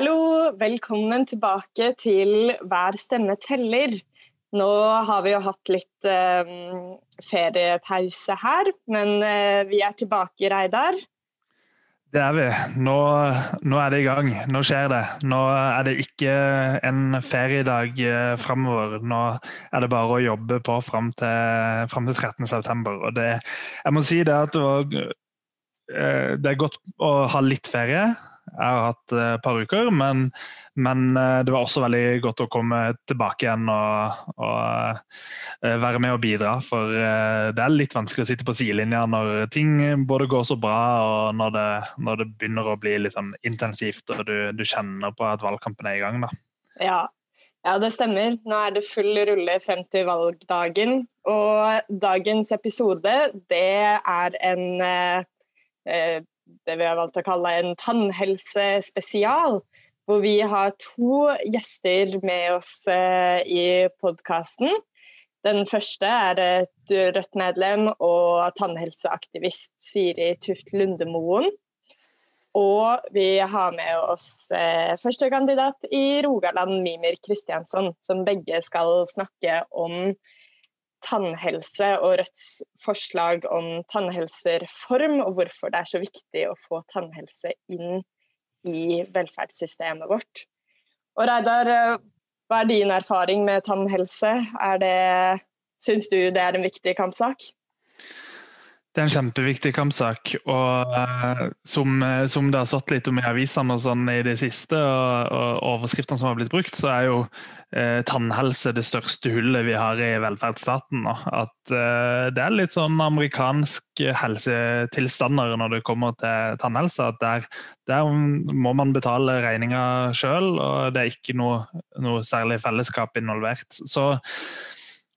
Hallo, velkommen tilbake til Hver stemme teller. Nå har vi jo hatt litt eh, feriepause her, men eh, vi er tilbake, Reidar. Det er vi. Nå, nå, er det i gang. Nå skjer det. Nå er det ikke en feriedag eh, framover. Nå er det bare å jobbe på fram til, fram til 13.9. Og det, jeg må si det at det, var, eh, det er godt å ha litt ferie. Jeg har hatt et eh, par uker, men, men, eh, det var også veldig godt å komme tilbake igjen og, og, eh, være med og bidra. For det er litt vanskelig å sitte på sidelinja når ting både går så bra og når det, når det begynner å bli litt sånn intensivt og du, du, kjenner på at valgkampen er i gang. Da. Ja. ja, det stemmer. Nå er det full rulle frem til valgdagen. Og dagens episode, det er en eh, det vi har valgt å kalle en tannhelsespesial. Hvor vi har to gjester med oss eh, i podkasten. Den første er et Rødt-medlem og tannhelseaktivist Siri Tuft Lundemoen. Og vi har med oss eh, førstekandidat i Rogaland, Mimir Kristiansson, som begge skal snakke om tannhelse og Rødts forslag om tannhelsereform, og hvorfor det er så viktig å få tannhelse inn i velferdssystemet vårt. Og Reidar, hva er din erfaring med tannhelse? Er det, syns du det er en viktig kampsak? Det er en kjempeviktig kampsak. og uh, som, eh, som, det har stått litt om i avisene og sånn i det siste, og, og overskriftene som har blitt brukt, så er jo uh, tannhelse det største hullet vi har i velferdsstaten. nå. At uh, Det er litt sånn amerikansk helsetilstander når det kommer til tannhelse. at Der, der må man betale regninga sjøl, og det er ikke noe, noe særlig fellesskap involvert. Så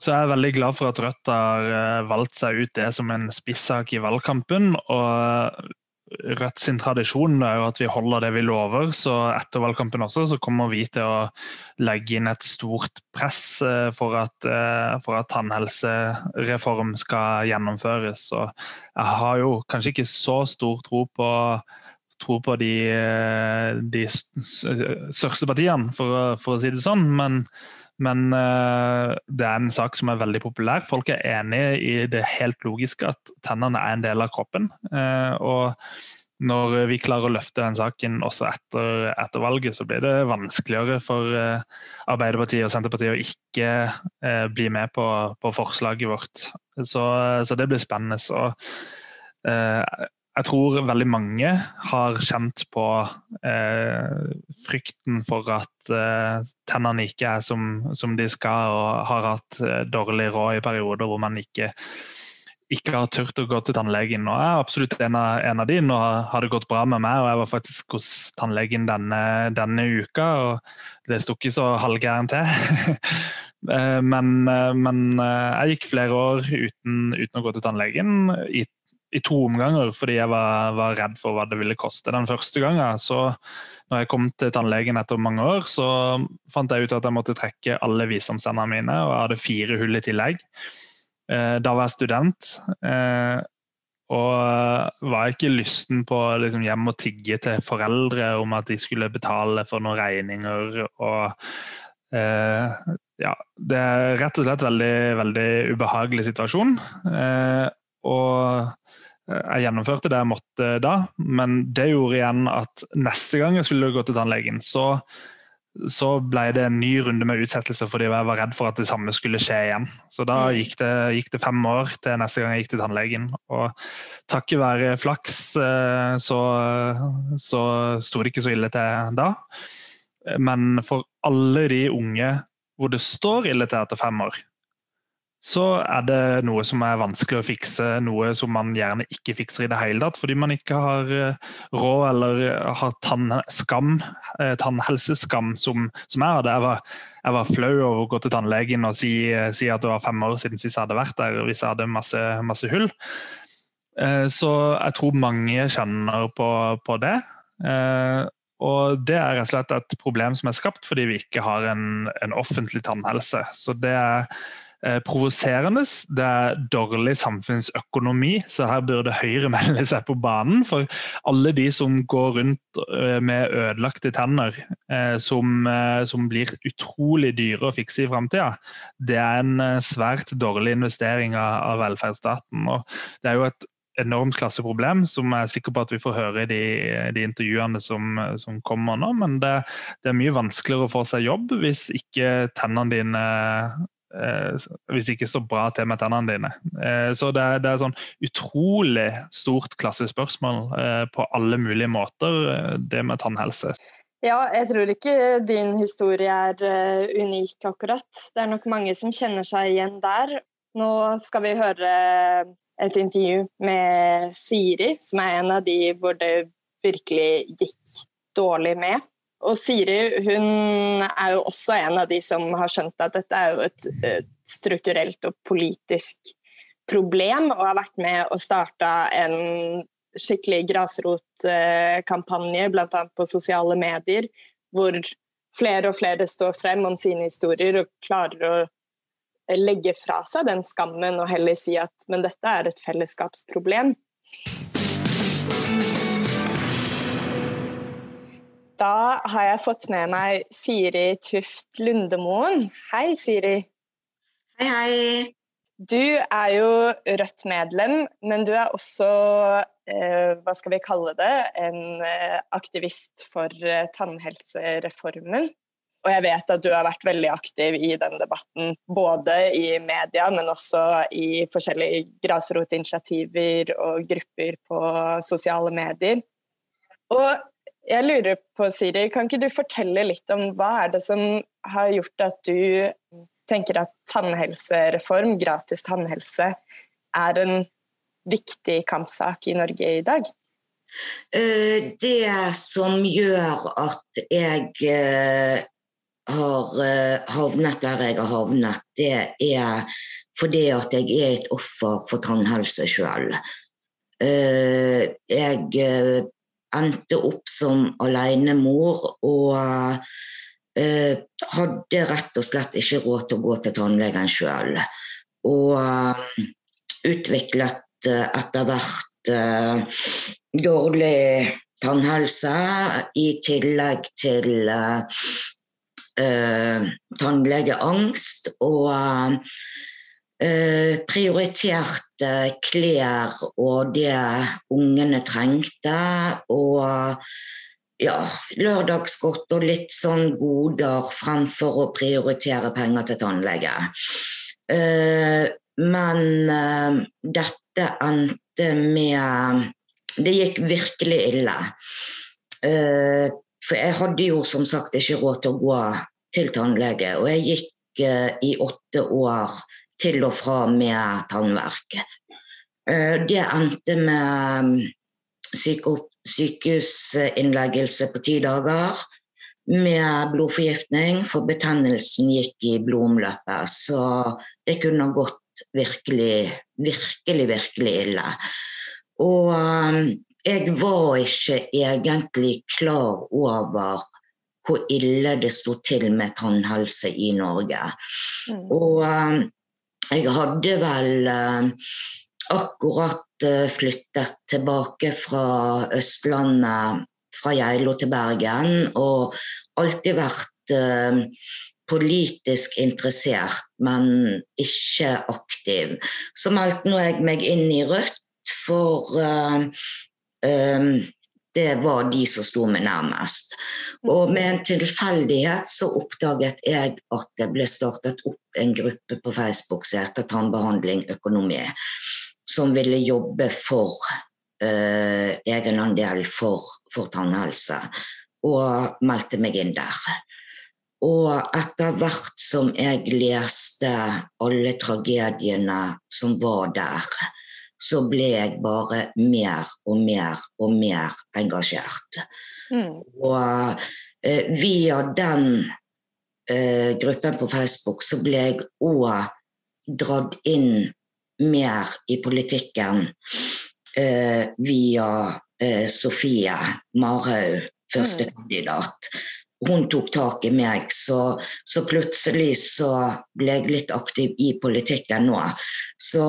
så jeg er veldig glad for at Rødt har eh, valgt seg ut det som en spissak i valgkampen. og Rødt sin tradisjon er jo at vi holder det vi lover, så etter valgkampen også så kommer vi til å legge inn et stort press eh, for at, eh, for at tannhelsereform skal gjennomføres. Og jeg har jo kanskje ikke så stor tro på, tro på de, de største partiene, for, for, å si det sånn. men men uh, det er en sak som er veldig populær. Folk er enige i det helt logiske at tennene er en del av kroppen. Uh, og når vi klarer å løfte den saken også etter, etter valget, så blir det vanskeligere for uh, Arbeiderpartiet og Senterpartiet å ikke bli med på, på forslaget vårt. Så, så, det blir spennende. Så, jeg tror veldig mange har kjent på eh, frykten for at eh, tennene ikke er som, som, de skal, og har hatt eh, dårlig råd i perioder hvor man ikke, ikke har turt å gå til tannlegen. Og jeg er absolutt en av, en av de. Nå har det gått bra med meg, og jeg var faktisk hos tannlegen denne, denne uka. og Det sto ikke så halvgærent til. Eh, men, eh, men, eh, jeg gikk flere år uten, uten å gå til tannlegen. i i to omganger fordi jeg var, var, redd for hva det ville koste. Den første gangen, så når jeg kom til tannlegen etter mange år, så fant jeg ut at jeg måtte trekke alle visdomstennene mine, og jeg hadde fire hull i tillegg. Eh, da var jeg student. Eh, og var ikke lysten på liksom, hjem og tigge til foreldre om at de skulle betale for noen regninger. og eh, ja, Det er rett og slett veldig, veldig ubehagelig situasjon. Og jeg gjennomførte det jeg måtte da, men det gjorde igjen at neste gang jeg skulle gå til tannlegen, så, så ble det en ny runde med utsettelse fordi jeg var redd for at det samme skulle skje igjen. Så da mm. gikk det, gikk det fem år til neste gang jeg gikk til tannlegen. Og takket være flaks eh, så, så sto det ikke så ille til da. Men for alle de unge hvor det står ille til etter fem år, så er det noe som er vanskelig å fikse, noe som man gjerne ikke fikser i det hele tatt, fordi man ikke har eh, råd eller har tannskam, eh, tannhelseskam, som, som jeg hadde. Jeg var, jeg var, flau over å gå til tannlegen og si, si, at det var fem år siden sist jeg hadde vært der, hvis jeg hadde masse, masse hull. Eh, så jeg tror mange kjenner på, på det. Og det er rett og slett et problem som er skapt fordi vi ikke har en, en offentlig tannhelse. Så det er eh, provoserende, det er dårlig samfunnsøkonomi, så her burde Høyre melde seg på banen. For alle de som går rundt eh, med ødelagte tenner, eh, som, som, blir utrolig dyre å fikse i framtida, det er en svært dårlig investering av, av velferdsstaten. Og det er jo et enormt klasseproblem, som jeg er sikker på at vi får høre i de, de intervjuene som, som, kommer nå. Men det, det, er mye vanskeligere å få seg jobb hvis ikke tennene dine hvis det ikke står bra til med tennene dine. Eh, så det, det, er sånn utrolig stort klassespørsmål eh, på alle mulige måter, eh, det med tannhelse. Ja, jeg tror ikke din historie er unik, akkurat. Det er nok mange som kjenner seg igjen der. Nå skal vi høre et intervju med Siri, som er en av de hvor det virkelig gikk dårlig med. Og Siri hun er jo også en av de som har skjønt at dette er jo et, et strukturelt og politisk problem, og har vært med og starta en skikkelig grasrotkampanje, bl.a. på sosiale medier, hvor flere og flere står frem om sine historier og klarer å legge fra seg den skammen og heller si at men dette er et fellesskapsproblem. Da har jeg fått med meg Siri Tuft Lundemoen. Hei, Siri. Hei, hei. Du er jo Rødt-medlem, men du er også, eh, hva skal vi kalle det, en eh, aktivist for eh, tannhelsereformen. Og jeg vet at du har vært veldig aktiv i den debatten, både i media, men også i forskjellige grasrotinitiativer og grupper på sosiale medier. Og jeg lurer på, Siri, kan ikke du fortelle litt om hva er det som har gjort at du tenker at tannhelsereform, gratis tannhelse, er en viktig kampsak i Norge i dag? Eh, det som gjør at jeg eh, har eh, havnet der jeg har havnet, det er fordi at jeg er et offer for tannhelse sjøl. Jeg endte opp som alenemor og hadde rett og slett ikke råd til å gå til tannlegen sjøl. Og utviklet etter hvert dårlig tannhelse i tillegg til tannlegeangst og prioriterte klær og det ungene trengte. Og ja, lørdagsgodt og litt sånn goder fremfor å prioritere penger til tannlege. Eh, men eh, dette endte med Det gikk virkelig ille. For jeg hadde jo som sagt ikke råd til å gå til tannlege, og jeg gikk eh, i åtte år til og fra med tannverk. Eh, det endte med mm, sykehusinnleggelse på ti dager med blodforgiftning, for betennelsen gikk i blodomløpet. Så det kunne gått virkelig, virkelig, virkelig ille. Og mm, jeg var ikke egentlig klar over hvor ille det sto til med tannhelse i Norge. Mm. Og um, jeg hadde vel uh, akkurat uh, flyttet tilbake fra Østlandet, fra Geilo til Bergen, og alltid vært uh, politisk interessert, men ikke aktiv. Så meldte jeg meg inn i Rødt for Ehm, det var de som sto meg nærmest. Og med en tilfeldighet så oppdaget jeg at det ble startet opp en gruppe på Facebook som heter Tannbehandling økonomi, som ville jobbe for uh, egenandel for, for tannhelse, og meldte meg inn der. Og etter hvert som jeg leste alle tragediene som var der, så ble jeg bare mer og mer og mer engasjert. Mm. Og eh, via den eh, gruppen på Facebook så ble jeg òg dratt inn mer i politikken eh, via eh, Sofie Marhaug, førstekandidat. Hun tok tak i meg, så, så, plutselig så ble jeg litt aktiv i politikken nå. Så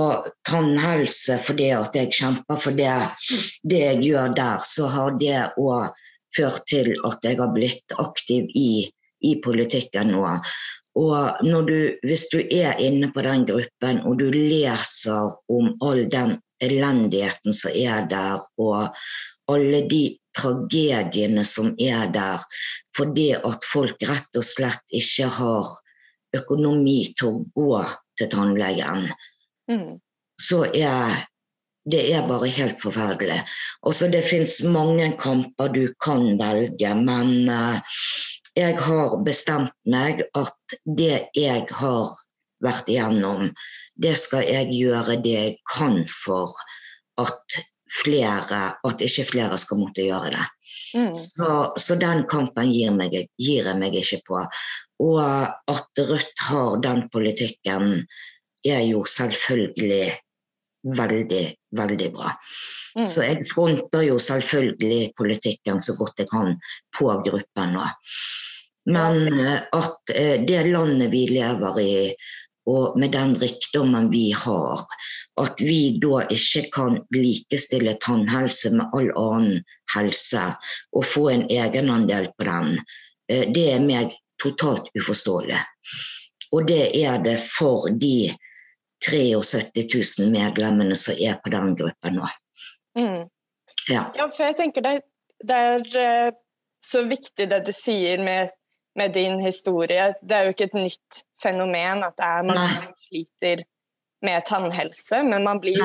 tannhelse, fordi at jeg kjemper for det, det jeg gjør der, så har det òg ført til at jeg har blitt aktiv i, i politikken nå. Og du, hvis du er inne på den gruppen og du leser om all den elendigheten som er der, og alle de tragediene som er der, fordi at folk rett og slett ikke har økonomi til å gå til tannlegen, mm. så er det er bare helt forferdelig. Også det fins mange kamper du kan velge, men uh, jeg har bestemt meg at det jeg har vært igjennom, det skal jeg gjøre det jeg kan for at flere, at ikke flere skal måtte gjøre det. Mm. Så, så, den kampen gir, meg, gir, jeg meg ikke på. Og at Rødt har den politikken, er jo selvfølgelig veldig, veldig bra. Mm. Så jeg fronter jo selvfølgelig politikken så godt jeg kan på gruppen nå. Men eh, at eh, det landet vi lever i, og med den rikdommen vi har, at vi da ikke kan likestille tannhelse med all annen helse og få en egenandel på den, eh, det er meg totalt uforståelig. Og det er det for de 73 000 medlemmene som er på den gruppen nå. Mm. Ja. ja. for jeg tenker det, det, er eh, så viktig det du sier med, med, din historie. Det er jo ikke et nytt fenomen at det er mange som sliter med tannhelse, men man blir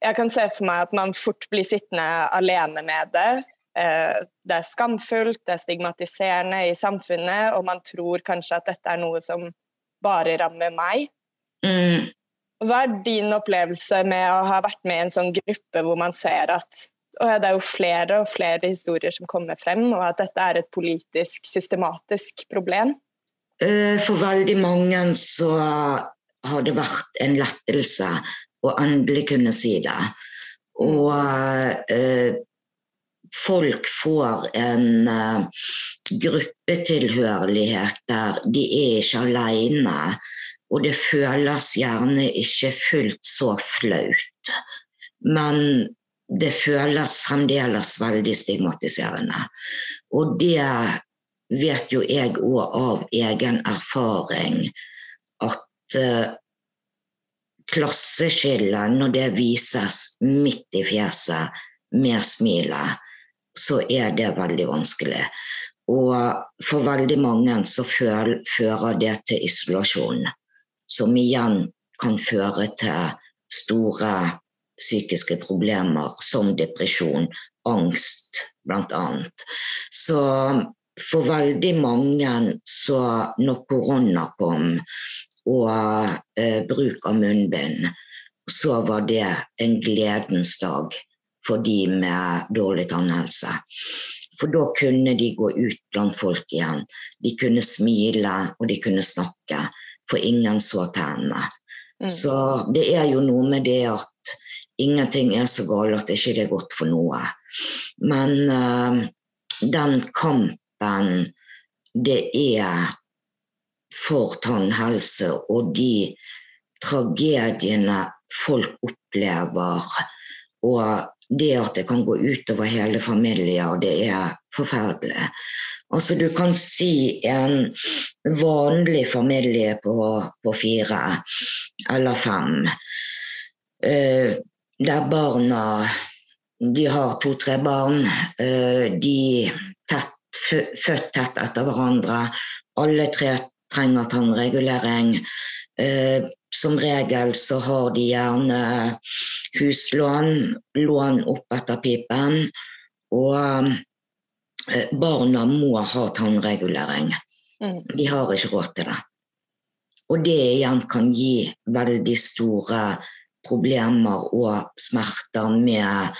Jeg kan se for meg at man fort blir sittende alene med det. Eh, det er skamfullt, det er stigmatiserende i samfunnet, og man tror kanskje at dette er noe som bare rammer meg. Mm. Hva er din opplevelse med å ha vært med i en sånn gruppe hvor man ser at det er jo flere og flere historier som kommer frem, og at dette er et politisk, systematisk problem? Eh, for veldig mange så har det vært en lettelse å endelig kunne si det. Og eh, folk får en eh, gruppetilhørighet der de er ikke alene. Og det føles gjerne ikke fullt så flaut. Men det føles fremdeles veldig stigmatiserende. Og det vet jo jeg òg av egen erfaring at uh, klasseskillet, når det vises midt i fjeset med smilet, så er det veldig vanskelig. Og for veldig mange så fører det til isolasjon, som igjen kan føre til store psykiske problemer som depresjon, angst bl.a. Så for veldig mange så når korona kom, og eh, bruk av munnbind, så var det en gledens dag for de med dårlig tannhelse. For da kunne de gå ut blant folk igjen. De kunne smile og de kunne snakke, for ingen så tennene. Mm. Så det er jo noe med det at ingenting er så galt at det ikke er godt for noe. Men uh, den kampen det er for tannhelse og de tragediene folk opplever. Og det at det kan gå utover hele familier, det er forferdelig. Altså Du kan si en vanlig familie på, på fire eller fem, uh, der barna de har to-tre barn. Uh, de tett, født tett etter hverandre. Alle tre trenger tannregulering. Eh, som regel så har de gjerne huslån, lån opp etter pipen. Og eh, barna må ha tannregulering. Mm. De har ikke råd til det. Og det igjen kan gi veldig store problemer og smerter med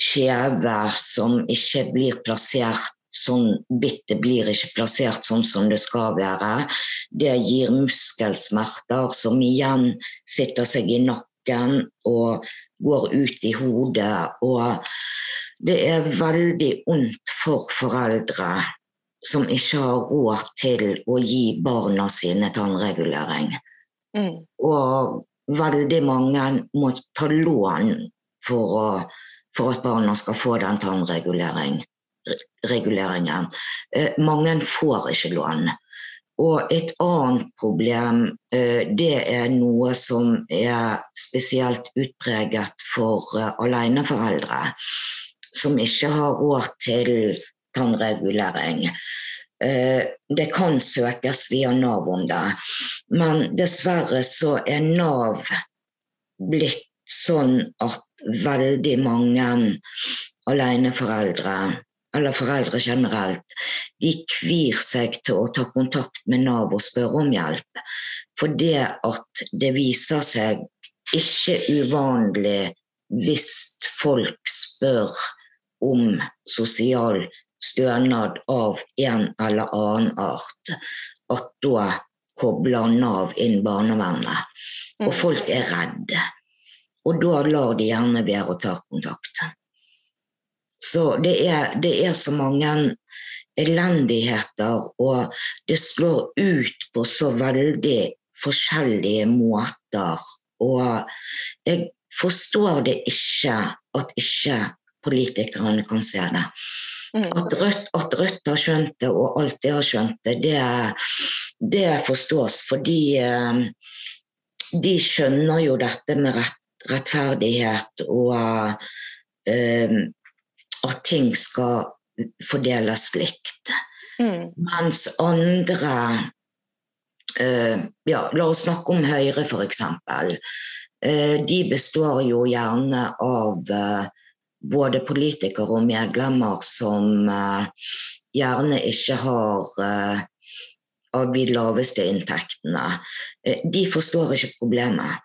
skjeve som ikke blir plassert sånn bittet blir ikke plassert sånn som det skal være. Det gir muskelsmerter som igjen sitter seg i nakken og går ut i hodet. Og det er veldig ondt for foreldre som ikke har råd til å gi barna sine tannregulering. Mm. Og veldig mange må ta lån for, å, for at barna skal få den tannreguleringen. Eh, mange får ikke lån. Og et annet problem, eh, det er noe som er spesielt utpreget for eh, aleneforeldre. Som ikke har råd til tannregulering. Det kan søkes via Nav om det, men dessverre så er Nav blitt sånn at veldig mange aleneforeldre eller foreldre generelt, de kvir seg til å ta kontakt med Nav og spørre om hjelp. For det at det viser seg ikke uvanlig hvis folk spør om sosial stønad av en eller annen art, at da kobler Nav inn barnevernet. Og mm. folk er redde. Og da lar de gjerne være å ta kontakt. Så det er, det er så mange elendigheter, og det slår ut på så veldig forskjellige måter. Og jeg forstår det ikke at ikke politikerne kan se det. Mm. At, Rødt, at Rødt har skjønt det, og alltid har skjønt det, det, det forstås fordi eh, de skjønner jo dette med rett, rettferdighet og uh, at ting skal fordeles likt. Mm. Mens andre uh, ja, La oss snakke om Høyre, f.eks. Uh, de består jo gjerne av uh, både politikere og medlemmer som gjerne ikke har av de laveste inntektene. De forstår ikke problemet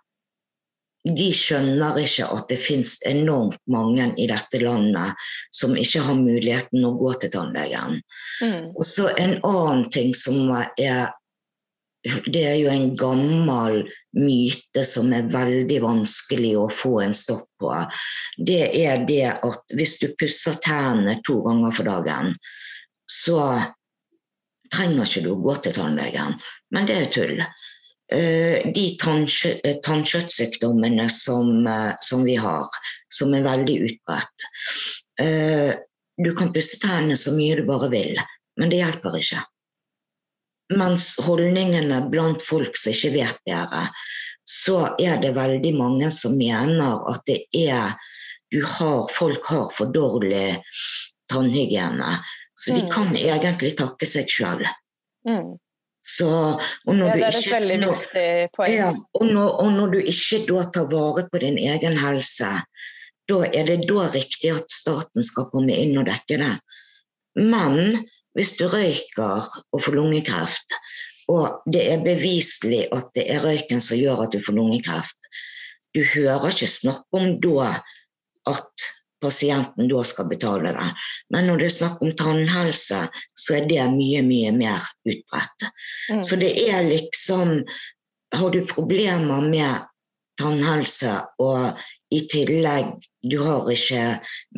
de skjønner ikke at det finnes enormt mange i dette landet som ikke har muligheten å gå til tannlegen. Mm. Og så en annen ting som er Det er jo en gammel myte som er veldig vanskelig å få en stopp på. Det er det at hvis du pusser tennene to ganger for dagen, så trenger ikke du å gå til tannlegen. Men det er tull. Eh, de eh, tannkjøttsykdommene som, eh, som, vi har, som er veldig utbredt. Du kan pusse tennene så mye du bare vil, men det hjelper ikke. Mens holdningene blant folk som ikke vet bedre, så er det veldig mange som mener at det er har, Folk har for dårlig tannhygiene. Så de mm. kan egentlig takke seg sjøl. Mm. Så, ja, det er et ikke, veldig når, viktig poeng. Ja, og, når, og, når, du ikke da tar vare på din egen helse, da er det da riktig at staten skal komme inn og dekke det. Men hvis du røyker og får lungekreft, og det er beviselig at det er røyken som gjør at du får lungekreft, du hører ikke snakke om da at pasienten da skal betale det. Men når det er snakk om tannhelse, så er det mye, mye mer utbredt. Mm. Så det er liksom Har du problemer med tannhelse og i tillegg du har ikke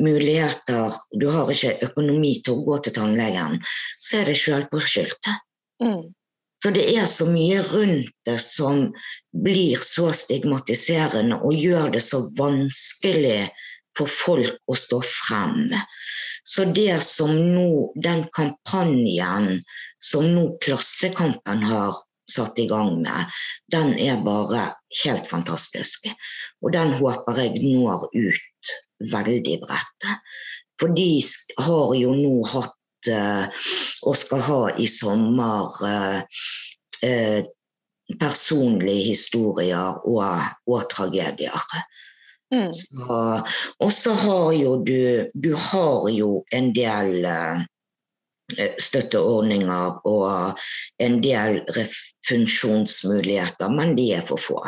muligheter, du har ikke økonomi til å gå til tannlegen, så er det sjølpåskyldt. Mm. Så det er så mye rundt det som blir så stigmatiserende og gjør det så vanskelig for folk å stå frem. Så det som nå, den kampanjen som nå Klassekampen har satt i gang med, den er bare helt fantastisk. Og den håper jeg når ut veldig bredt. For de har jo nå hatt eh, og skal ha i sommer eh, eh, personlige historier og, og tragedier. Mm. og så har jo du Du har jo en del uh, støtteordninger og en del funksjonsmuligheter, men de er for få.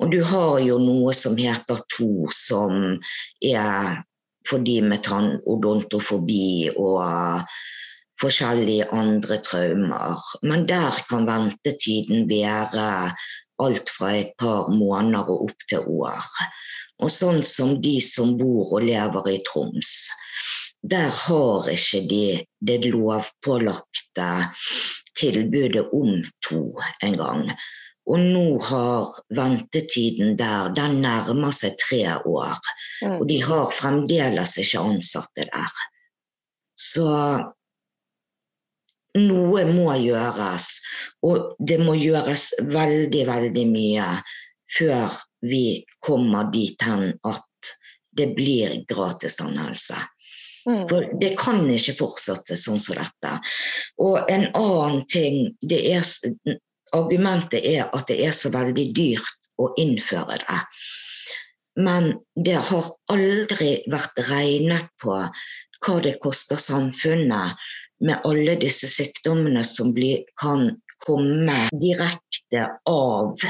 Og du har jo noe som heter TO, som er for de med tannodontofobi og forskjellige andre traumer. Men der kan ventetiden være alt fra et par måneder og opp til år. Og sånn som de som bor og lever i Troms. der har ikke de det lovpålagte tilbudet om to engang. Og nå har ventetiden der den nærmer seg tre år. Mm. Og de har fremdeles ikke ansatte der. Så noe må gjøres. Og det må gjøres veldig, veldig mye før vi kommer dit hen at det blir gratis tannhelse. Mm. For det kan ikke fortsette sånn som dette. Og en annen ting det er, Argumentet er at det er så veldig dyrt å innføre det. Men det har aldri vært regnet på hva det koster samfunnet med alle disse sykdommene som blir, kan komme direkte av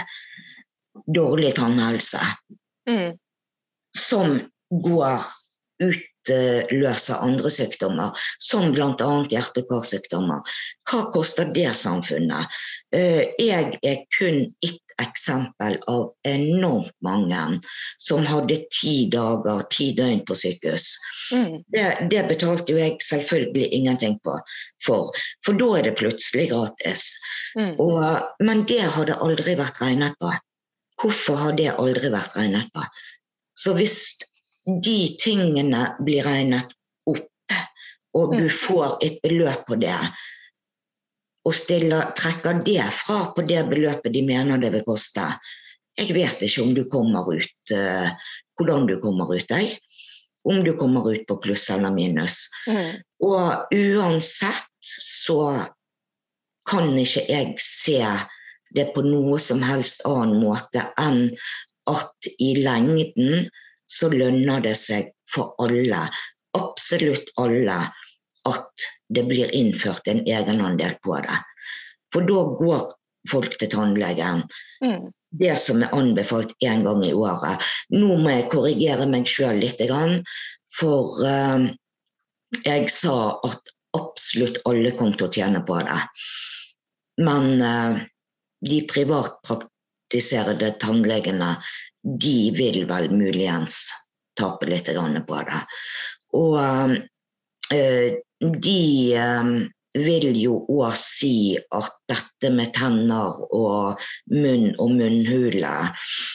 dårlig tannhelse. Mm. Som går utløser andre sykdommer, som bl.a. hjerte- og karsykdommer. Hva koster det samfunnet? Eh, Jeg er kun ett eksempel av enormt mange som hadde ti dager, ti døgn på sykehus. Mm. Det, det betalte jo jeg selvfølgelig ingenting på for, for da er det plutselig gratis. Mm. Og, men det hadde aldri vært regnet på. Hvorfor har det aldri vært regnet på? Så hvis de tingene blir regnet opp, og du Mm. får et beløp på det, og stiller, trekker det fra på det beløpet de mener det vil koste Jeg vet ikke om du kommer ut eh, hvordan du kommer ut, jeg. Om du kommer ut på pluss eller minus. Mm. Og uansett så kan ikke jeg se det på noe som helst annen måte enn at i lengden så lønner det seg for alle, absolutt alle, at det blir innført en egenandel på det. For da går folk til tannlegen. Mm. Det som er anbefalt én gang i året. Nå må jeg korrigere meg sjøl litt, for eh, jeg sa at absolutt alle kom til å tjene på det. Men eh, de privatpraktiserende tannlegene de vil vel muligens tape litt på det. Og eh, de eh, vil jo òg si at dette med tenner og munn og munnhule,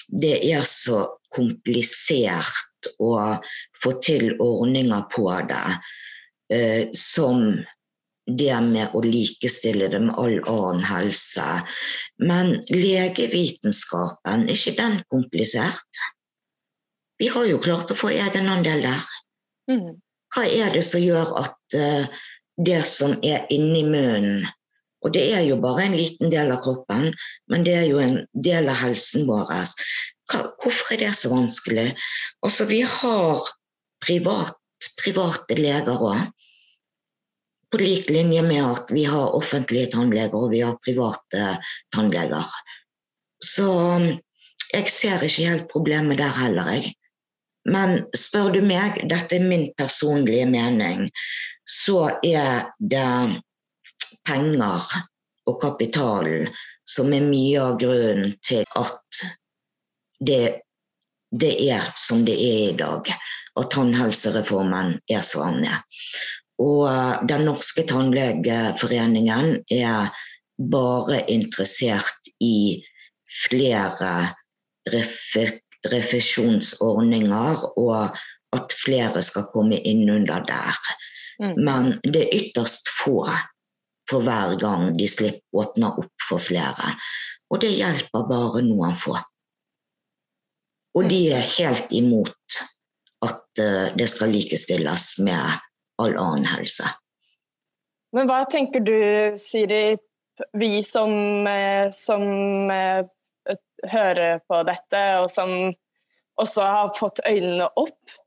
det er så komplisert å få til ordninger på det eh, som det med å likestille det med all annen helse. Men legevitenskapen, er ikke den komplisert? Vi har jo klart å få egenandel der. Mm. Hva er det som gjør at eh, det som er inni munnen Og det er jo bare en liten del av kroppen, men det er jo en del av helsen vår. Hvorfor er det så vanskelig? Altså, vi har privat, private leger òg. På lik linje med at vi har offentlige tannleger og vi har private tannleger. Så jeg ser ikke helt problemet der heller, jeg. Men spør du meg, dette er min personlige mening, så er det penger og kapital som er mye av grunnen til at det, det er som det er i dag. At tannhelsereformen er som den er. Og eh, Den norske tannlegeforeningen er bare interessert i flere refusjonsordninger, og at flere skal komme inn under der. Mm. Men det er ytterst få for hver gang de slipper åpner opp for flere. Og det hjelper bare noen få. Og de er helt imot at eh, det skal likestilles med all annen helse. Men hva tenker du, Siri, vi som, eh, som eh, hører på dette, og som også har fått øynene opp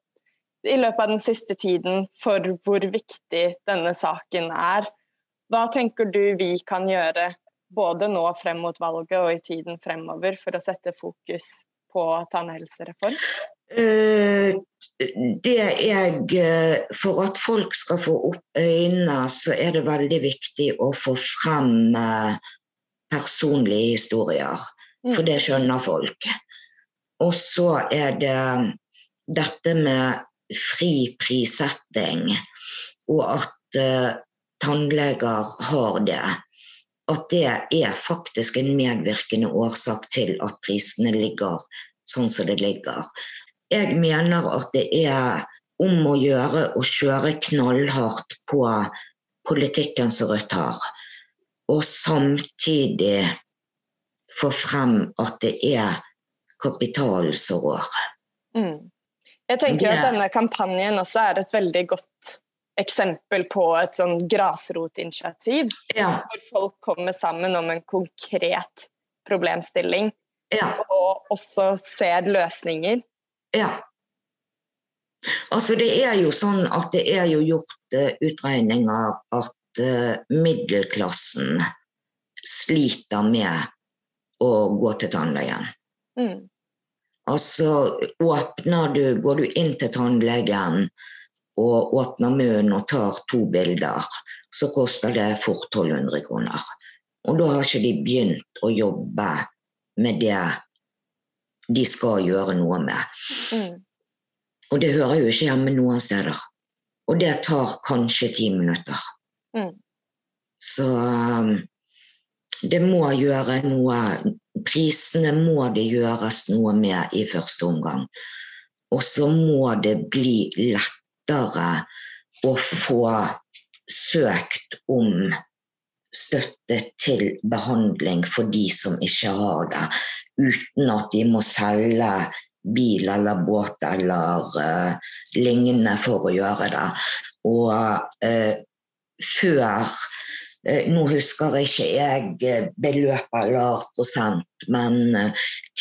i løpet av den siste tiden for hvor viktig denne saken er. Hva tenker du vi kan gjøre både nå frem mot valget og i tiden fremover for å sette fokus på tannhelsereform? Eh, det jeg eh, For at folk skal få opp øynene, så er det veldig viktig å få frem eh, personlige historier. For det skjønner folk. Og så er det dette med fri prissetting, og at tannleger har det, at det er faktisk en medvirkende årsak til at prisene ligger sånn som det ligger. Jeg mener at det er om å gjøre å kjøre knallhardt på politikken som Rødt har, og samtidig få frem at det er kapitalen som rår. Mm. Jeg tenker det... at denne kampanjen også er et veldig godt eksempel på et sånn grasrotinitiativ. Ja. Hvor folk kommer sammen om en konkret problemstilling. Ja. Og også ser løsninger. Ja. Altså det er jo sånn at det er jo gjort uh, utregninger at uh, middelklassen sliter med å gå til tannlegen. Mm. Altså åpner du, går du inn til tannlegen og åpner munnen og tar to bilder, så koster det fort 1200 kroner. Og da har ikke de begynt å jobbe med det de skal gjøre noe med. Mm. Og det hører jo ikke hjemme noen steder. Og det tar kanskje ti minutter. Mm. Så um, det må gjøre noe Prisene må det gjøres noe med i første omgang. Og så må det bli lettere å få søkt om støtte til behandling for de som ikke har det, uten at de må selge bil eller båt eller uh, lignende for å gjøre det. Og uh, før uh, Nå husker ikke jeg beløp eller prosent, men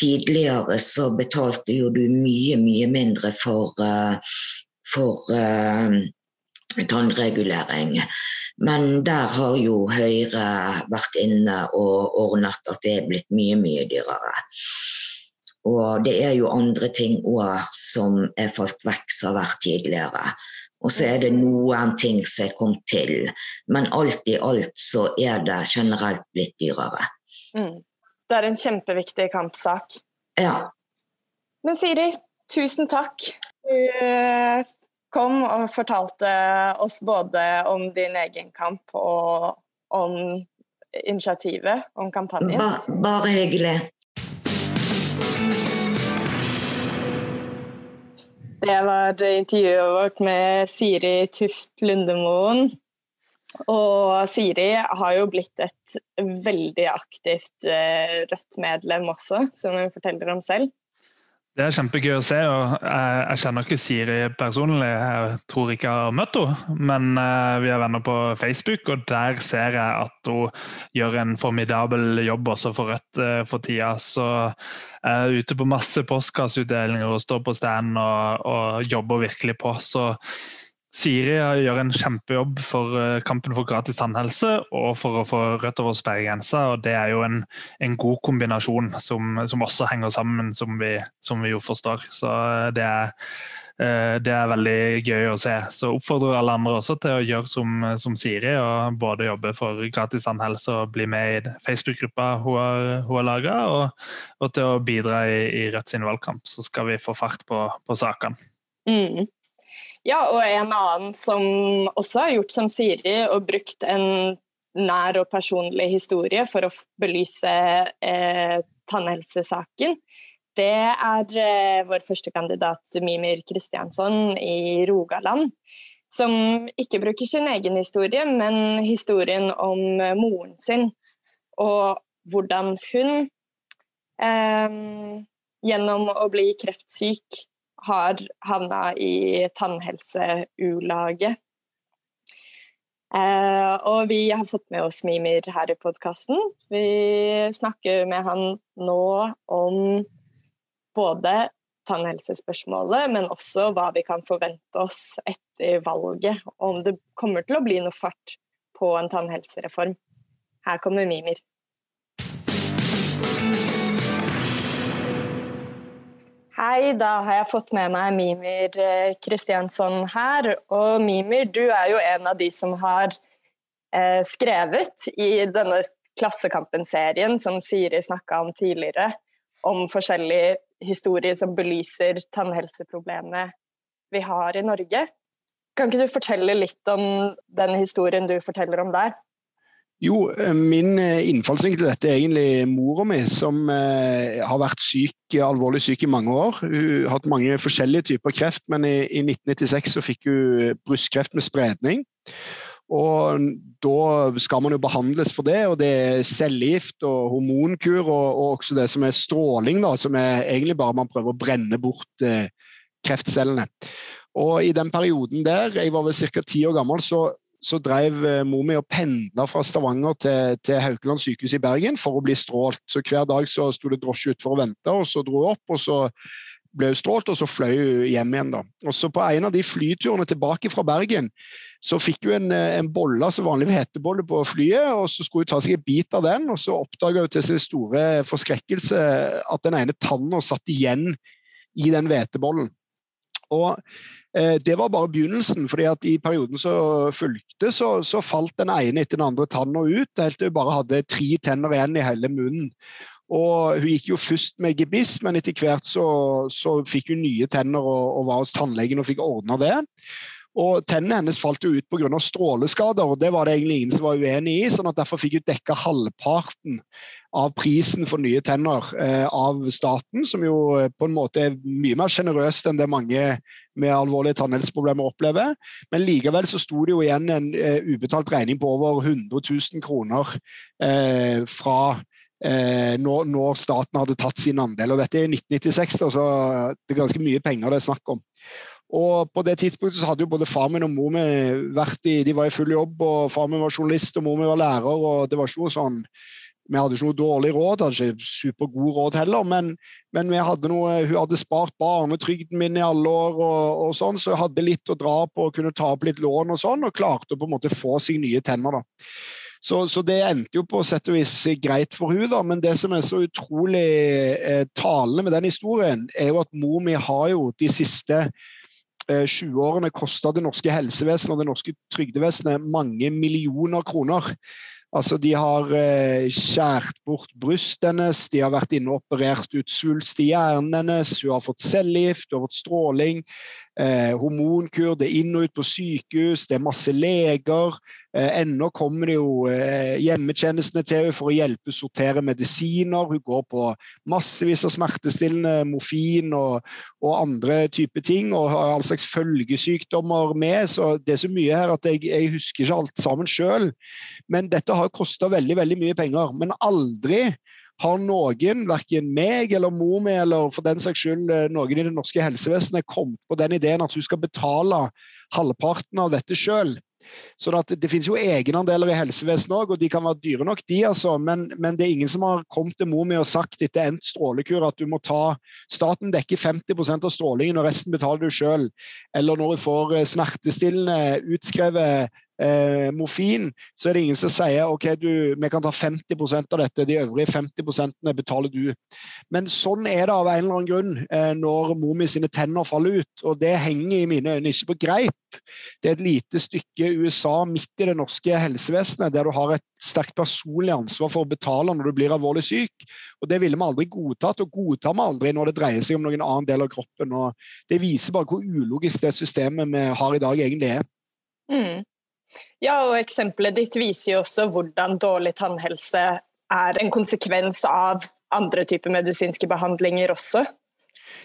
tidligere så betalte jo du mye, mye mindre for for tannregulering. Men der har jo Høyre vært inne og ordnet at det er blitt mye, mye dyrere. Og det er jo andre ting òg som er falt vekk som har vært tidligere. Og så er det noen ting som er kommet til. Men alt i alt så er det generelt blitt dyrere. Mm. Det er en kjempeviktig kampsak. Ja. Men Siri, tusen takk. Du eh, kom og fortalte oss både om din egen kamp og om initiativet, om kampanjen. Ba, bare hyggelig. Det var intervjuet vårt med Siri Tuft Lundemoen. Og Siri har jo blitt et veldig aktivt eh, Rødt-medlem også, som hun forteller om selv. Det er kjempegøy å se. og Jeg, jeg kjenner ikke Siri personlig, jeg tror ikke jeg har møtt henne. Men uh, vi er venner på Facebook, og der ser jeg at hun gjør en formidabel jobb også for Rødt uh, for tida. Så jeg er ute på masse postkasseutdelinger og står på stand og, og jobber virkelig på. Så Siri gjør en kjempejobb for eh, kampen for gratis tannhelse og for å få Rødt over sperregrensa. og Det er jo en, en god kombinasjon som, som, også henger sammen, som vi, som vi, jo forstår. Så eh, det er, eh, det er veldig gøy å se. Så oppfordrer alle andre også til å gjøre som, som Siri, og både jobbe for gratis tannhelse og bli med i Facebook-gruppa hun har, hun har laga, og, og, til å bidra i, i Rødt sin valgkamp. Så skal vi få fart på, på sakene. Mm. Ja, og en annen som også har gjort som Siri og brukt en nær og personlig historie for å belyse eh, tannhelsesaken, det er eh, vår førstekandidat Mimir Kristiansson i Rogaland. Som ikke bruker sin egen historie, men historien om eh, moren sin. Og hvordan hun, eh, gjennom å bli kreftsyk, har havna i tannhelseulaget. Eh, og vi har fått med oss Mimir her i podkasten. Vi snakker med han nå om både tannhelsespørsmålet, men også hva vi kan forvente oss etter valget. Og om det kommer til å bli noe fart på en tannhelsereform. Her kommer Mimir. Hei, da har jeg fått med meg Mimir Kristiansson eh, her. Og Mimir, du er jo en av de som har eh, skrevet i denne Klassekampen-serien som Siri snakka om tidligere, om forskjellige historier som belyser tannhelseproblemet vi har i Norge. Kan ikke du fortelle litt om den historien du forteller om der? Jo, eh, min eh, innfallsvinkel til dette er egentlig mora mi, som eh, har vært syk, alvorlig syk i mange år. Hun har hatt mange forskjellige typer kreft, men i, i 1996 så fikk hun brystkreft med spredning. Og da skal man jo behandles for det, og det er cellegift og hormonkur, og, og, også det som er stråling, da, som er egentlig bare man prøver å brenne bort eh, kreftcellene. Og i den perioden der, jeg var vel ca. ti år gammel, så, så drev eh, mor mi og pendla fra Stavanger til, til Haukeland sykehus i Bergen for å bli strålt. Så hver dag så sto det drosje utfor og venta, og så dro hun opp, og så ble hun strålt, og så fløy hun hjem igjen. da. Og så På en av de flyturene tilbake fra Bergen så fikk hun en, eh, en bolle, altså vanlig hetebolle, på flyet, og så skulle hun ta seg en bit av den, og så oppdaga hun til sin store forskrekkelse at den ene tanna satt igjen i den hvetebollen. Og Det var bare begynnelsen, fordi at i perioden som fulgte, så, så, falt den ene etter den andre tanna ut, helt til hun bare hadde tre tenner igjen i hele munnen. Og Hun gikk jo først med gebiss, men etter hvert så, så fikk hun nye tenner og, og var hos tannlegen og fikk ordna det. Og Tennene hennes falt jo ut pga. stråleskader, og det var det egentlig ingen som var uenig i. sånn at Derfor fikk hun dekka halvparten av prisen for nye tenner eh, av staten, som jo eh, på en måte er mye mer sjenerøst enn det mange med alvorlige tannhelseproblemer opplever. Men likevel så sto det jo igjen en eh, ubetalt regning på over 100 000 kroner eh, fra eh, når, når, staten hadde tatt sin andel. og Dette er 1996, da, så det er ganske mye penger det er snakk om. Og På det tidspunktet så hadde jo både far min og mor min vært i de var i full jobb. og Far min var journalist og mor min var lærer. og det var ikke noe sånn, Vi hadde ikke noe dårlig råd, hadde ikke supergod råd heller. Men, men hadde noe, hun hadde spart barnetrygden min i alle år, og, og sånn, så jeg hadde litt å dra på og kunne ta opp litt lån og sånn, og klarte å på en måte få seg nye tenner. da. Så, så, det endte jo på sett og vis greit for hun da, men det som er så utrolig eh, talende med den historien, er jo at mor mi har jo de siste eh, 20 årene kosta det norske helsevesenet og det norske trygdevesenet mange millioner kroner. Altså, De har eh, skjært bort brystet hennes, de har vært inne og operert ut svulst i hjernen hennes, hun har fått cellegift, hun har fått stråling eh, hormonkur, det er inn og ut på sykehus, det er masse leger. Eh, ennå kommer det jo eh, hjemmetjenestene til henne for å hjelpe sortere medisiner. Hun går på massevis av smertestillende, morfin og, og andre typer ting, og har all slags følgesykdommer med. Så det er så mye her at jeg, jeg husker ikke alt sammen sjøl. Men dette har kosta veldig, veldig mye penger. Men aldri har noen, verken meg eller mor mi eller for den saks skyld eh, noen i det norske helsevesenet, kommet på den ideen at hun skal betale halvparten av dette sjøl? Så det, det, finnes jo egenandeler i helsevesenet òg, og de kan være dyre nok, de altså. Men, men, det er ingen som har kommet til mor mi og sagt etter endt strålekur at du må ta Staten dekker 50% av strålingen, og resten betaler du sjøl. Eller når du får eh, smertestillende utskrevet eh, morfin, så er det ingen som sier ok, du, vi kan ta 50% av dette, de øvrige 50 betaler du. Men sånn er det av en eller annen grunn eh, når mor sine tenner faller ut. Og det henger i mine øyne ikke på greip. Det er et lite stykke USA midt i det norske helsevesenet, der du har et sterkt personlig ansvar for å betale når du blir alvorlig syk. Og Det ville vi aldri godtatt, og godtar vi aldri når det dreier seg om noen annen del av kroppen. og Det viser bare hvor ulogisk det systemet vi har i dag, egentlig er. Mm. Ja, og eksempelet ditt viser jo også hvordan dårlig tannhelse er en konsekvens av andre typer medisinske behandlinger også.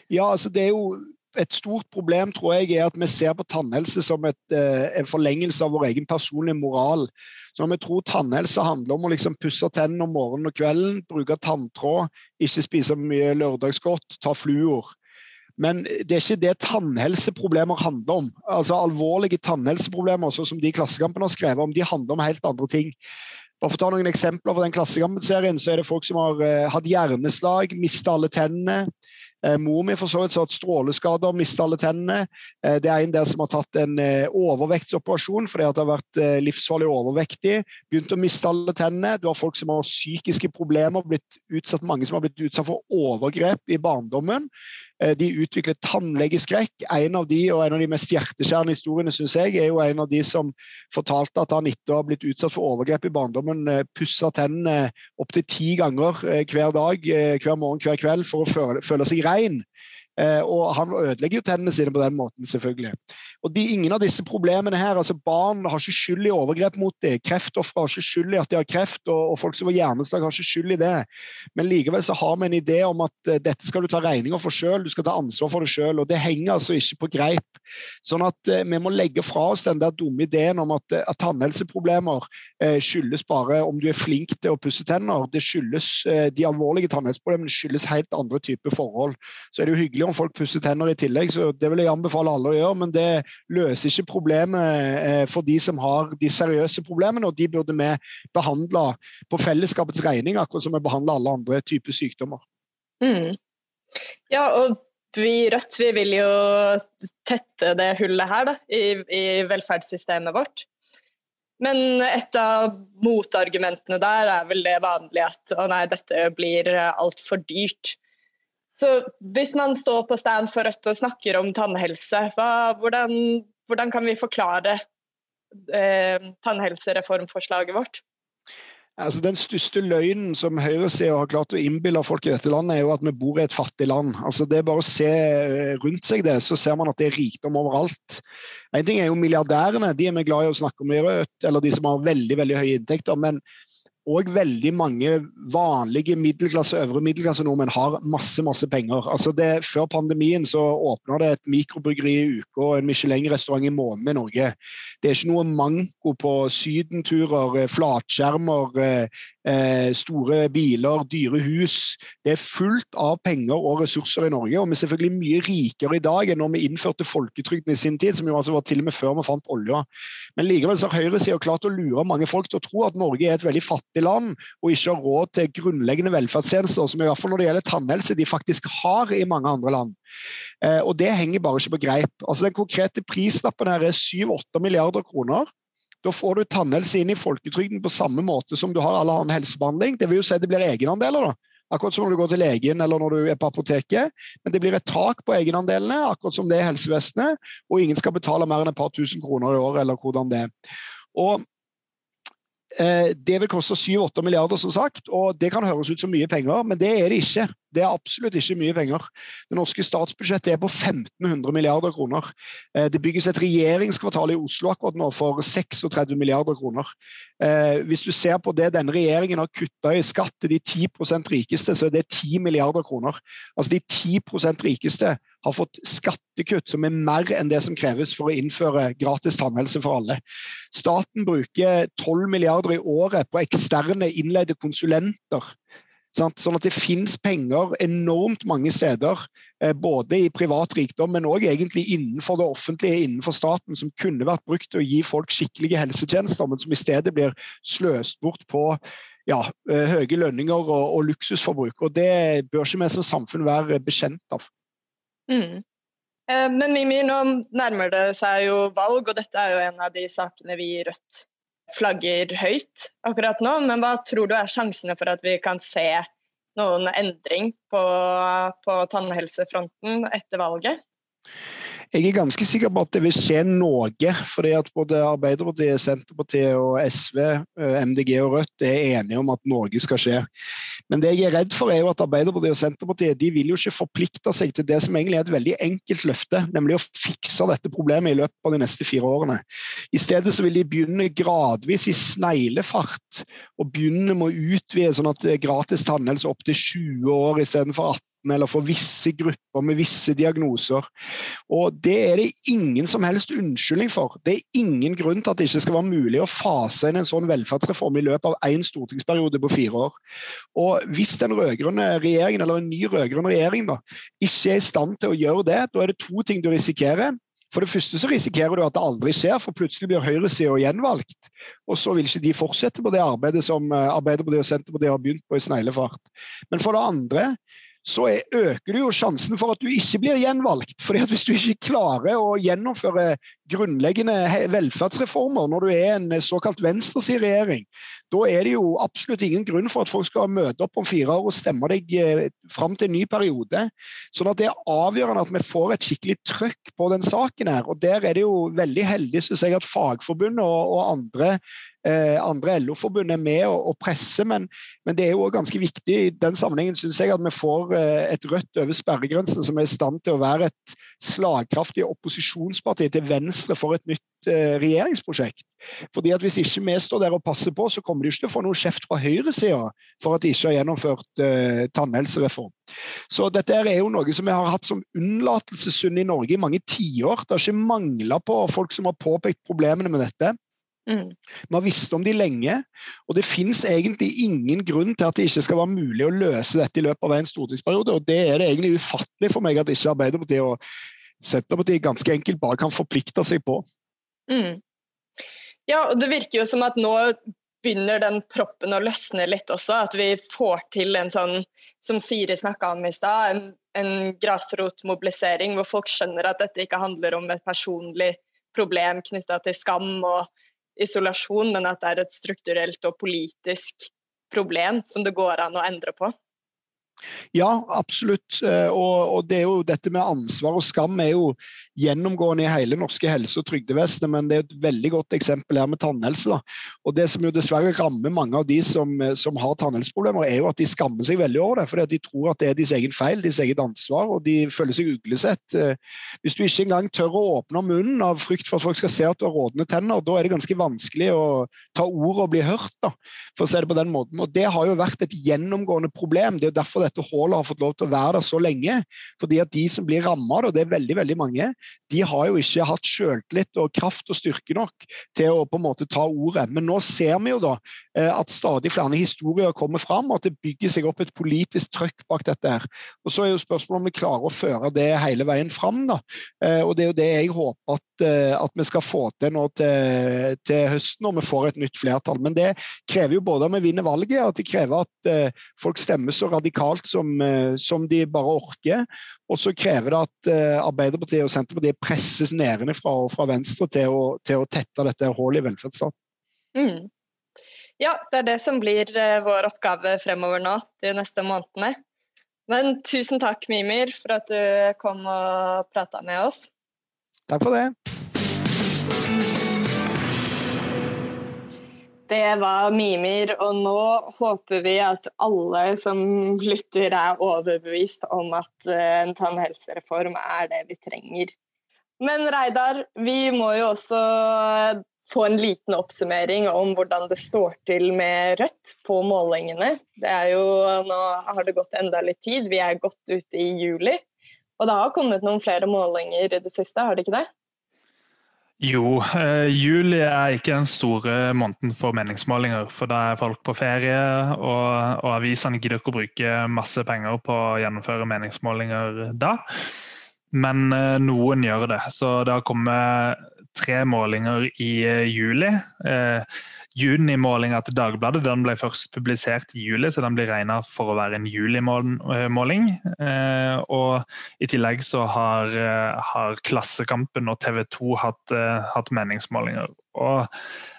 Ja, altså det er jo et stort problem tror jeg, er at vi ser på tannhelse som et, eh, en forlengelse av vår egen personlige moral. Så når vi tror tannhelse handler om å liksom pusse tennene om morgenen og kvelden, bruke tanntråd, ikke spise mye lørdagsgodt, ta fluor, men det er ikke det tannhelseproblemer handler om. Altså Alvorlige tannhelseproblemer sånn som de Klassekampene har skrevet om, de handler om helt andre ting. Bare for å ta noen eksempler fra den Klassekampen-serien, så er det folk som har uh, hatt hjerneslag, mista alle tennene. Uh, mor mi for så vidt har hatt stråleskader, mista alle tennene. Uh, det er en der som har tatt en overvektsoperasjon fordi at det har vært livsfarlig overvektig. Begynt å miste alle tennene. Du har folk som har psykiske problemer, blitt utsatt, mange som har blitt utsatt for overgrep i barndommen. Eh, de utvikler tannlegeskrekk. En av de og en av de mest hjerteskjærende historiene synes jeg, er jo en av de som fortalte at han etter å ha blitt utsatt for overgrep i barndommen, eh, pussa tennene opptil ti ganger eh, hver dag, hver morgen, hver kveld for å føle, føle seg rein. Eh, og han ødelegger jo tennene sine på den måten, selvfølgelig. Og de, Ingen av disse problemene her, altså Barn har ikke skyld i overgrep mot dem. Kreftofre har ikke skyld i at de har kreft, og, og folk som har hjerneslag har ikke skyld i det. Men likevel så har vi en idé om at uh, dette skal du ta regninga for sjøl, du skal ta ansvar for det sjøl. Og det henger altså ikke på greip. Sånn at eh, vi må legge fra oss den der dumme ideen om at, at tannhelseproblemer eh, skyldes bare om du er flink til å pusse tenner. Det skyldes, De alvorlige tannhelseproblemene skyldes helt andre typer forhold. Så er det jo hyggelig om folk pusser tenner i tillegg, så det vil jeg anbefale alle å gjøre. Men det løser ikke problemet eh, for de som har de seriøse problemene, og de burde vi behandle på fellesskapets regning, akkurat som vi behandler alle andre typer sykdommer. Mm. Ja, og vi i Rødt vi vil jo tette det hullet her da, i, i velferdssystemet vårt. Men et av motargumentene der er vel det vanlige at å nei, dette blir altfor dyrt. Så hvis man står på stand for Rødt og snakker om tannhelse, hva, hvordan, hvordan, kan vi forklare eh, tannhelsereformforslaget vårt? Altså, den største løgnen som høyresida har klart å innbille folk i dette landet, er jo at vi bor i et fattig land. Altså, det er bare å se eh, rundt seg det, så ser man at det er rikdom overalt. En ting er jo milliardærene, de er vi glad i å snakke om i Rødt, eller de som har veldig veldig høye inntekter. men og veldig mange vanlige middelklasse øvre middelklasse nordmenn har masse masse penger. Altså det, før pandemien så åpna det et mikrobryggeri i uka og en Michelin-restaurant i måneden i Norge. Det er ikke noe manko på sydenturer, eh, flatskjermer, eh, store biler, dyre hus. Det er fullt av penger og ressurser i Norge, og vi er selvfølgelig mye rikere i dag enn når vi innførte folketrygden i sin tid, som jo altså var til og med før vi fant olja. Men likevel så har høyresida klart å lure mange folk til å tro at Norge er et veldig fattig land, og ikke har råd til grunnleggende velferdstjenester, som i hvert fall når det gjelder tannhelse, de faktisk har i mange andre land. Eh, og det henger bare ikke på greip. Altså Den konkrete prislappen her er 7-8 milliarder kroner. Da får du tannhelse inn i folketrygden på samme måte som du har all annen helsebehandling. Det vil jo si det blir egenandeler. da. Akkurat som når du går til legen eller når du er på apoteket. Men det blir et tak på egenandelene, akkurat som det er i helsevesenet. Og ingen skal betale mer enn et par tusen kroner i året, eller hvordan det er. Og eh, Det vil koste 7-8 milliarder, som sagt, og det kan høres ut som mye penger, men det er det ikke. Det er absolutt ikke mye penger. Det norske statsbudsjettet er på 1500 milliarder kroner. Eh, det bygges et regjeringskvartal i Oslo akkurat nå for 36 milliarder kroner. Eh, hvis du ser på det denne regjeringen har kutta i skatt til de 10 rikeste, så er det 10 milliarder kroner. Altså De 10 rikeste har fått skattekutt som er mer enn det som kreves for å innføre gratis tannhelse for alle. Staten bruker 12 milliarder i året på eksterne innleide konsulenter Sånn at det finnes penger enormt mange steder, eh, både i privat rikdom, men òg egentlig innenfor det offentlige, innenfor staten, som kunne vært brukt til å gi folk skikkelige helsetjenester, men som i stedet blir sløst bort på ja, eh, høye lønninger og, og, luksusforbruk. Og det bør ikke vi som samfunn være bekjent av. Mm. Eh, men Mimi, nå nærmer det seg jo valg, og dette er jo en av de sakene vi i Rødt flagger høyt akkurat nå, men hva tror du er sjansene for at vi kan se noen endring på, på tannhelsefronten etter valget? Jeg er ganske sikker på at det vil skje noe. fordi at Både Arbeiderpartiet, Senterpartiet, og SV, eh, MDG og Rødt er enige om at noe skal skje. Men det jeg er redd for er jo at Arbeiderpartiet og Senterpartiet de vil jo ikke forplikte seg til det som egentlig er et veldig enkelt løfte, nemlig å fikse dette problemet i løpet av de neste fire årene. I stedet så vil de begynne gradvis i sneglefart og begynne med å utvide sånn at gratis tannhelse opp til 20 år istedenfor 18 eller for visse grupper med visse diagnoser. Og Det er det ingen som helst unnskyldning for. Det er ingen grunn til at det ikke skal være mulig å fase inn en sånn velferdsreform i løpet av én stortingsperiode på fire år. Og Hvis den rødgrønne regjeringen, eller en ny rød-grønn regjering da, ikke er i stand til å gjøre det, da er det to ting du risikerer. For det første så risikerer du at det aldri skjer, for plutselig blir høyresida gjenvalgt. Og så vil ikke de fortsette på det arbeidet som eh, Arbeiderpartiet og Senterpartiet har begynt på i sneglefart. Men for det andre så øker du jo sjansen for at du ikke blir gjenvalgt. Fordi at Hvis du ikke klarer å gjennomføre grunnleggende velferdsreformer når du er en såkalt venstresideregjering, da er det jo absolutt ingen grunn for at folk skal møte opp om fire år og stemme deg eh, fram til en ny periode. Sånn at det er avgjørende at vi får et skikkelig trøkk på den saken her. Og der er det jo veldig heldig, synes jeg, at Fagforbundet og, og andre Eh, andre LO-forbund er med og presse, men, men, det er jo ganske viktig i den sammenhengen synes jeg, at vi får eh, et Rødt over sperregrensen som er i stand til å være et slagkraftig opposisjonsparti til venstre for et nytt eh, regjeringsprosjekt. Fordi at Hvis ikke vi står der og passer på, så kommer de ikke til å få noe kjeft fra høyresida for at de ikke har gjennomført eh, tannhelsereform. Så dette er jo noe som vi har hatt som unnlatelsessynd i Norge i mange tiår. Det har ikke mangla på folk som har påpekt problemene med dette. Mm. Vi har visst om de lenge, og det finnes egentlig ingen grunn til at det ikke skal være mulig å løse dette i løpet av en stortingsperiode. og Det er det egentlig ufattelig for meg at ikke Arbeiderpartiet og Senterpartiet ganske enkelt bare kan forplikte seg på. Mm. Ja, og det virker jo som at nå begynner den proppen å løsne litt også. At vi får til en sånn, som Siri snakka om i stad, en, en grasrotmobilisering hvor folk skjønner at dette ikke handler om et personlig problem knytta til skam og isolasjon, men at det er et strukturelt og politisk problem som det går an å endre på. Ja, absolutt. Eh, og, det er jo dette med ansvar og skam er jo gjennomgående i hele norske helse- og trygdevesenet, men det er et veldig godt eksempel her med tannhelse. Da. Og Det som jo dessverre rammer mange av de som, som har tannhelseproblemer, er jo at de skammer seg veldig over det. fordi de tror at det er deres egen feil, deres eget ansvar, og de føler seg uglesett. Eh, hvis du ikke engang tør å åpne munnen av frykt for at folk skal se at du har rådende tenner, da er det ganske vanskelig å ta ord og bli hørt, da, for å si det på den måten. Og Det har jo vært et gjennomgående problem. Det er jo derfor dette hullet har fått lov til å være der så lenge. fordi at de som blir ramma, og det er veldig veldig mange, de har jo ikke hatt sjøltillit og kraft og styrke nok til å på en måte ta ordet. Men nå ser vi jo da eh, at stadig flere historier kommer fram, og at det bygger seg opp et politisk trøkk bak dette. her. Og Så er jo spørsmålet om vi klarer å føre det hele veien fram. da. Eh, og Det er jo det jeg håper at, eh, at vi skal få til nå til, til høsten, når vi får et nytt flertall. Men det krever jo både at vi vinner valget, og at det krever at folk stemmer så radikalt som, som de bare orker. Og så krever det at uh, Arbeiderpartiet og Senterpartiet presses nedenfra og fra venstre til å, til å tette dette hullet i velferdsstaten. Mm. Ja, det er det som blir uh, vår oppgave fremover nå de neste månedene. Men tusen takk, Mimir, for at du kom og prata med oss. Takk for det. Det var Mimir, og nå håper vi at alle som lytter er overbevist om at eh, en tannhelsereform er det vi trenger. Men Reidar, vi må jo også få en liten oppsummering om hvordan det står til med Rødt på målingene. Det er jo, nå har det gått enda litt tid, vi er godt ute i juli. Og det har kommet noen flere målinger i det siste, har det ikke det? Jo, eh, juli er ikke den store måneden for meningsmålinger. For da er folk på ferie, og, og avisene gidder ikke å bruke masse penger på å gjennomføre meningsmålinger da. Men eh, noen gjør det. Så det har kommet tre målinger i eh, juli. Junimålinga til Dagbladet den ble først publisert i juli, så den blir regna for å være en julimåling. Eh, og I tillegg så har, eh, har Klassekampen og TV 2 hatt, eh, hatt meningsmålinger. Og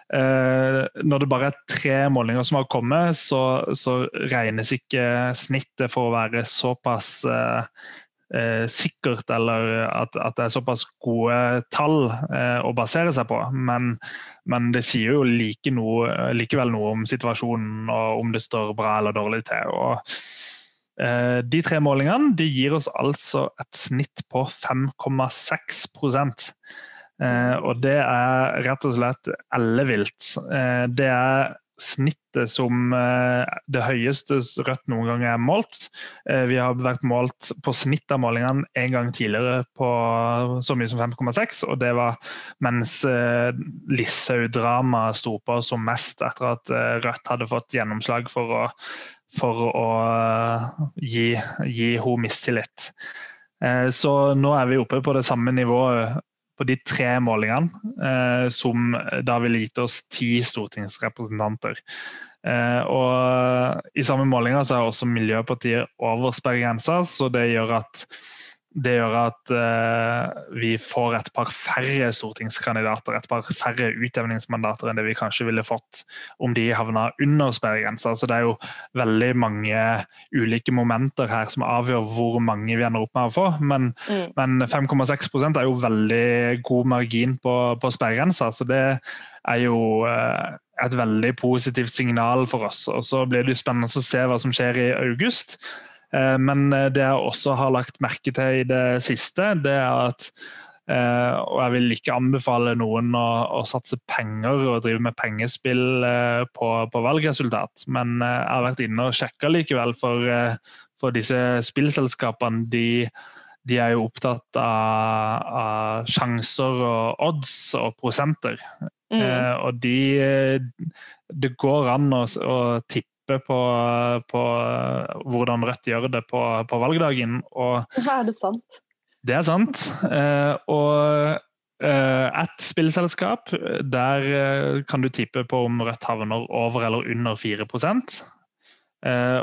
når det bare er tre målinger som har kommet, så, så regnes ikke snittet for å være såpass sikkert, eller at, at, det er såpass gode tall eh, å basere seg på. Men, men det sier jo like noe, likevel noe om situasjonen og om det står bra eller dårlig til. Og, eh, de tre målingene de gir oss altså et snitt på 5,6 eh, og det er rett og slett ellevilt. Eh, det er snittet som eh, det høyeste Rødt noen gang er målt. Eh, vi har vært målt på snitt av målingene en gang tidligere på så mye som 5,6, og det var mens eh, Listhaug-dramaet sto på som mest etter at Rødt hadde fått gjennomslag for å, for å gi, gi henne mistillit. Så nå er vi oppe på det samme nivået på de tre målingene, eh, som da ville gitt oss ti stortingsrepresentanter. Eh, og I samme målinger så er også Miljøpartiet over sperregrensa, så det gjør at det gjør at uh, vi får et par færre stortingskandidater, et par færre utjevningsmandater enn det vi kanskje ville fått om de havna under sperregrensa. Så det er jo veldig mange ulike momenter her som avgjør hvor mange vi ender opp med å få. Men, mm. men 5,6% er jo veldig god margin på, på sperregrensa, så det er jo uh, et veldig positivt signal for oss. Og Så blir det spennende å se hva som skjer i august. Eh, men eh, det jeg også har lagt merke til i det siste, det er at eh, og jeg vil ikke anbefale noen å, å satse penger og drive med pengespill på, på, valgresultat, men jeg har vært inne og sjekka likevel, for, for disse spillselskapene de, de, er jo opptatt av, av, sjanser og odds og prosenter. Mm. og de Det går an å, å tippe tippe på, på, hvordan Rødt gjør det på, på valgdagen. Og er det sant? Det er sant. Eh, og eh, et spillselskap, der eh, kan du tippe på om Rødt havner over eller under 4%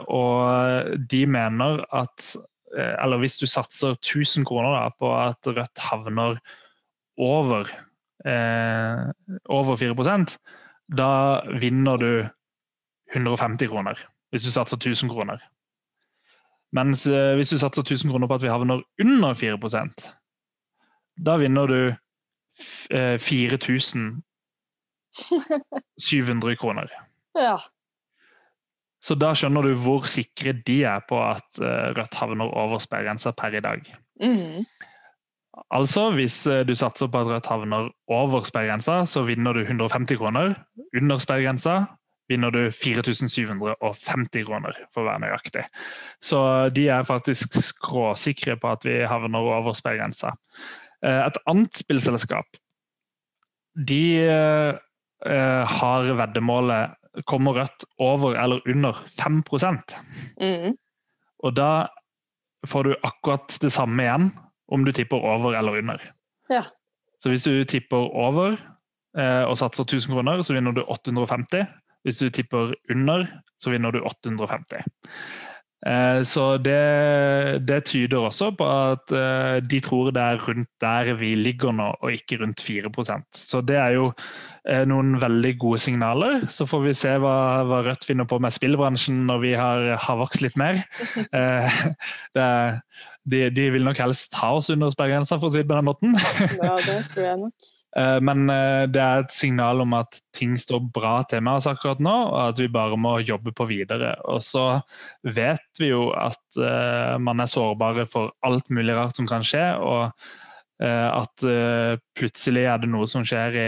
Og de mener at Eller hvis du satser 1000 kroner da, på at Rødt havner over, over 4% da vinner du 150 kroner hvis du satser 1000 kroner. Mens eh, hvis du satser 1000 kroner på at vi havner under 4% da vinner du eh, 4700 kroner. Ja. Så da skjønner du hvor sikre de er på at eh, Rødt havner over sperregrensa per i dag. Mm. Altså, hvis eh, du satser på at Rødt havner over sperregrensa, så vinner du 150 kroner. Under sperregrensa vinner du 4750 kroner, for å være nøyaktig. Så de er faktisk skråsikre på at vi havner over sperregrensa. Eh, et annet spillselskap de eh, har veddemålet kommer Rødt over eller under 5 mm. Og da får du akkurat det samme igjen om du tipper over eller under. Ja. Så hvis du tipper over eh, og satser 1000 kroner, så vinner du 850. Hvis du tipper under, så vinner du 850. Eh, så det, det, tyder også på at eh, de tror det er rundt der vi ligger nå, og ikke rundt 4% Så det er jo eh, noen veldig gode signaler. Så får vi se hva, hva Rødt finner på med spillbransjen når vi har, har vokst litt mer. Det, de, de, vil nok helst ha oss under sperregrensa, for å si det på den måten. Ja, det tror jeg nok. Eh, men eh, det er et signal om at ting står bra til med oss akkurat nå, og at vi bare må jobbe på videre. Og så vet vi jo at eh, man er sårbare for alt mulig rart som kan skje. og at plutselig er det noe som skjer i,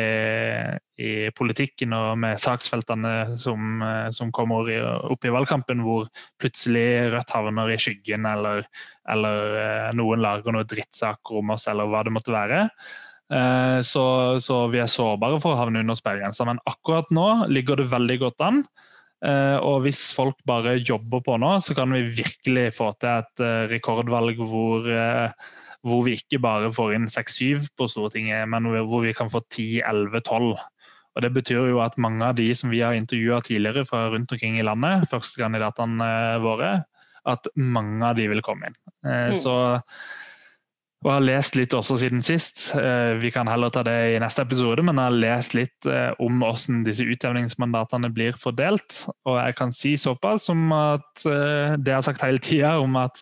i politikken og med saksfeltene som, som kommer opp i valgkampen, hvor plutselig Rødt havner i skyggen, eller, eller noen lager noen drittsaker om oss, eller hva det måtte være. Eh, så, så, vi er sårbare for å havne under sperregrensa. Men akkurat nå ligger det veldig godt an. Eh, og hvis folk bare jobber på nå, så kan vi virkelig få til et eh, rekordvalg hvor, hvor vi ikke bare får inn 6-7 på Stortinget, men hvor vi kan få 10-11-12. Og Det betyr jo at mange av de som vi har intervjua tidligere fra rundt omkring i landet, førstekandidatene våre, at mange av de vil komme inn. Mm. Så og jeg har lest litt også siden sist. Eh, vi kan heller ta det i neste episode, men jeg har lest litt eh, om hvordan disse utjevningsmandatene blir fordelt. Og jeg kan si såpass som at eh, det jeg har sagt hele tida, om at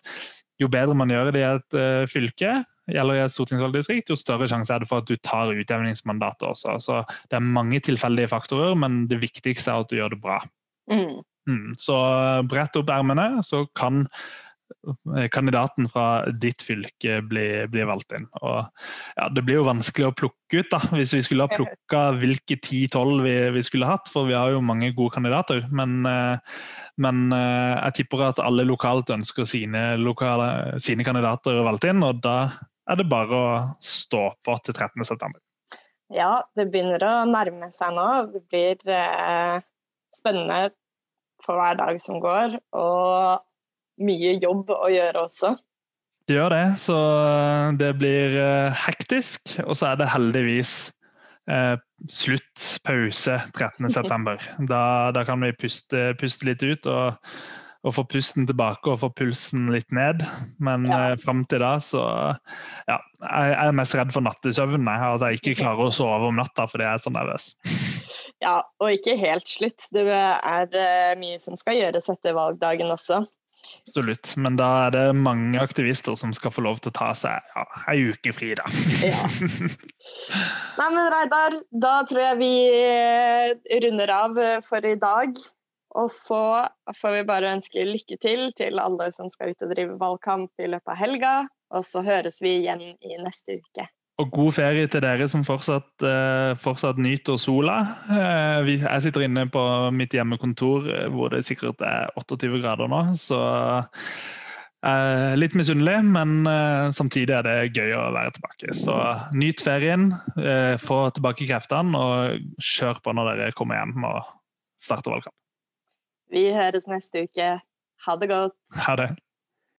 jo bedre man gjør det i et fylke, eller i et stortingsvalgdistrikt, jo større sjanse er det for at du tar utjevningsmandatet også. Så det er mange tilfeldige faktorer, men det viktigste er at du gjør det bra. Mm. Mm, så brett opp ermene, så kan kandidaten fra ditt fylke blir, blir valgt inn. Og, ja, det blir jo vanskelig å plukke ut, da, hvis vi skulle ha plukka hvilke 10-12 vi, vi, skulle hatt. For vi har jo mange gode kandidater. Men, eh, men eh, jeg tipper at alle lokalt ønsker sine, lokale, sine kandidater valgt inn. Og da er det bare å stå på til 13.9. Ja, det begynner å nærme seg nå. Det blir eh, spennende for hver dag som går. Og mye jobb å gjøre også. Det gjør det, så eh, det blir eh, hektisk. Og så er det heldigvis eh, slutt, pause, 13.9. Da, da kan vi puste, puste, litt ut og, og, få pusten tilbake og få pulsen litt ned. Men Ja. eh, fram til da så ja, jeg er mest redd for nattesøvn. jeg, At jeg ikke klarer å sove om natta fordi jeg er så nervøs. Ja, og ikke helt slutt. Det er eh, mye som skal gjøres etter valgdagen også. Absolutt. Men da er det mange aktivister som skal få lov til å ta seg ja, ei uke fri, da. Ja. Nei, men Reidar, da tror jeg vi eh, runder av eh, for i dag. Og så får vi bare ønske lykke til til alle som skal ut og drive valgkamp i løpet av helga. Og så høres vi igjen i neste uke. Og god ferie til dere som fortsatt, eh, fortsatt nyter sola. Eh, vi, jeg sitter inne på mitt hjemmekontor eh, hvor det sikkert er 28 grader nå, så eh, litt misunnelig, men samtidig er det gøy å være tilbake. Så nyt ferien, få tilbake kreftene og kjør på når dere kommer hjem og starter valgkamp. Vi høres neste uke. Ha det godt. Ha det.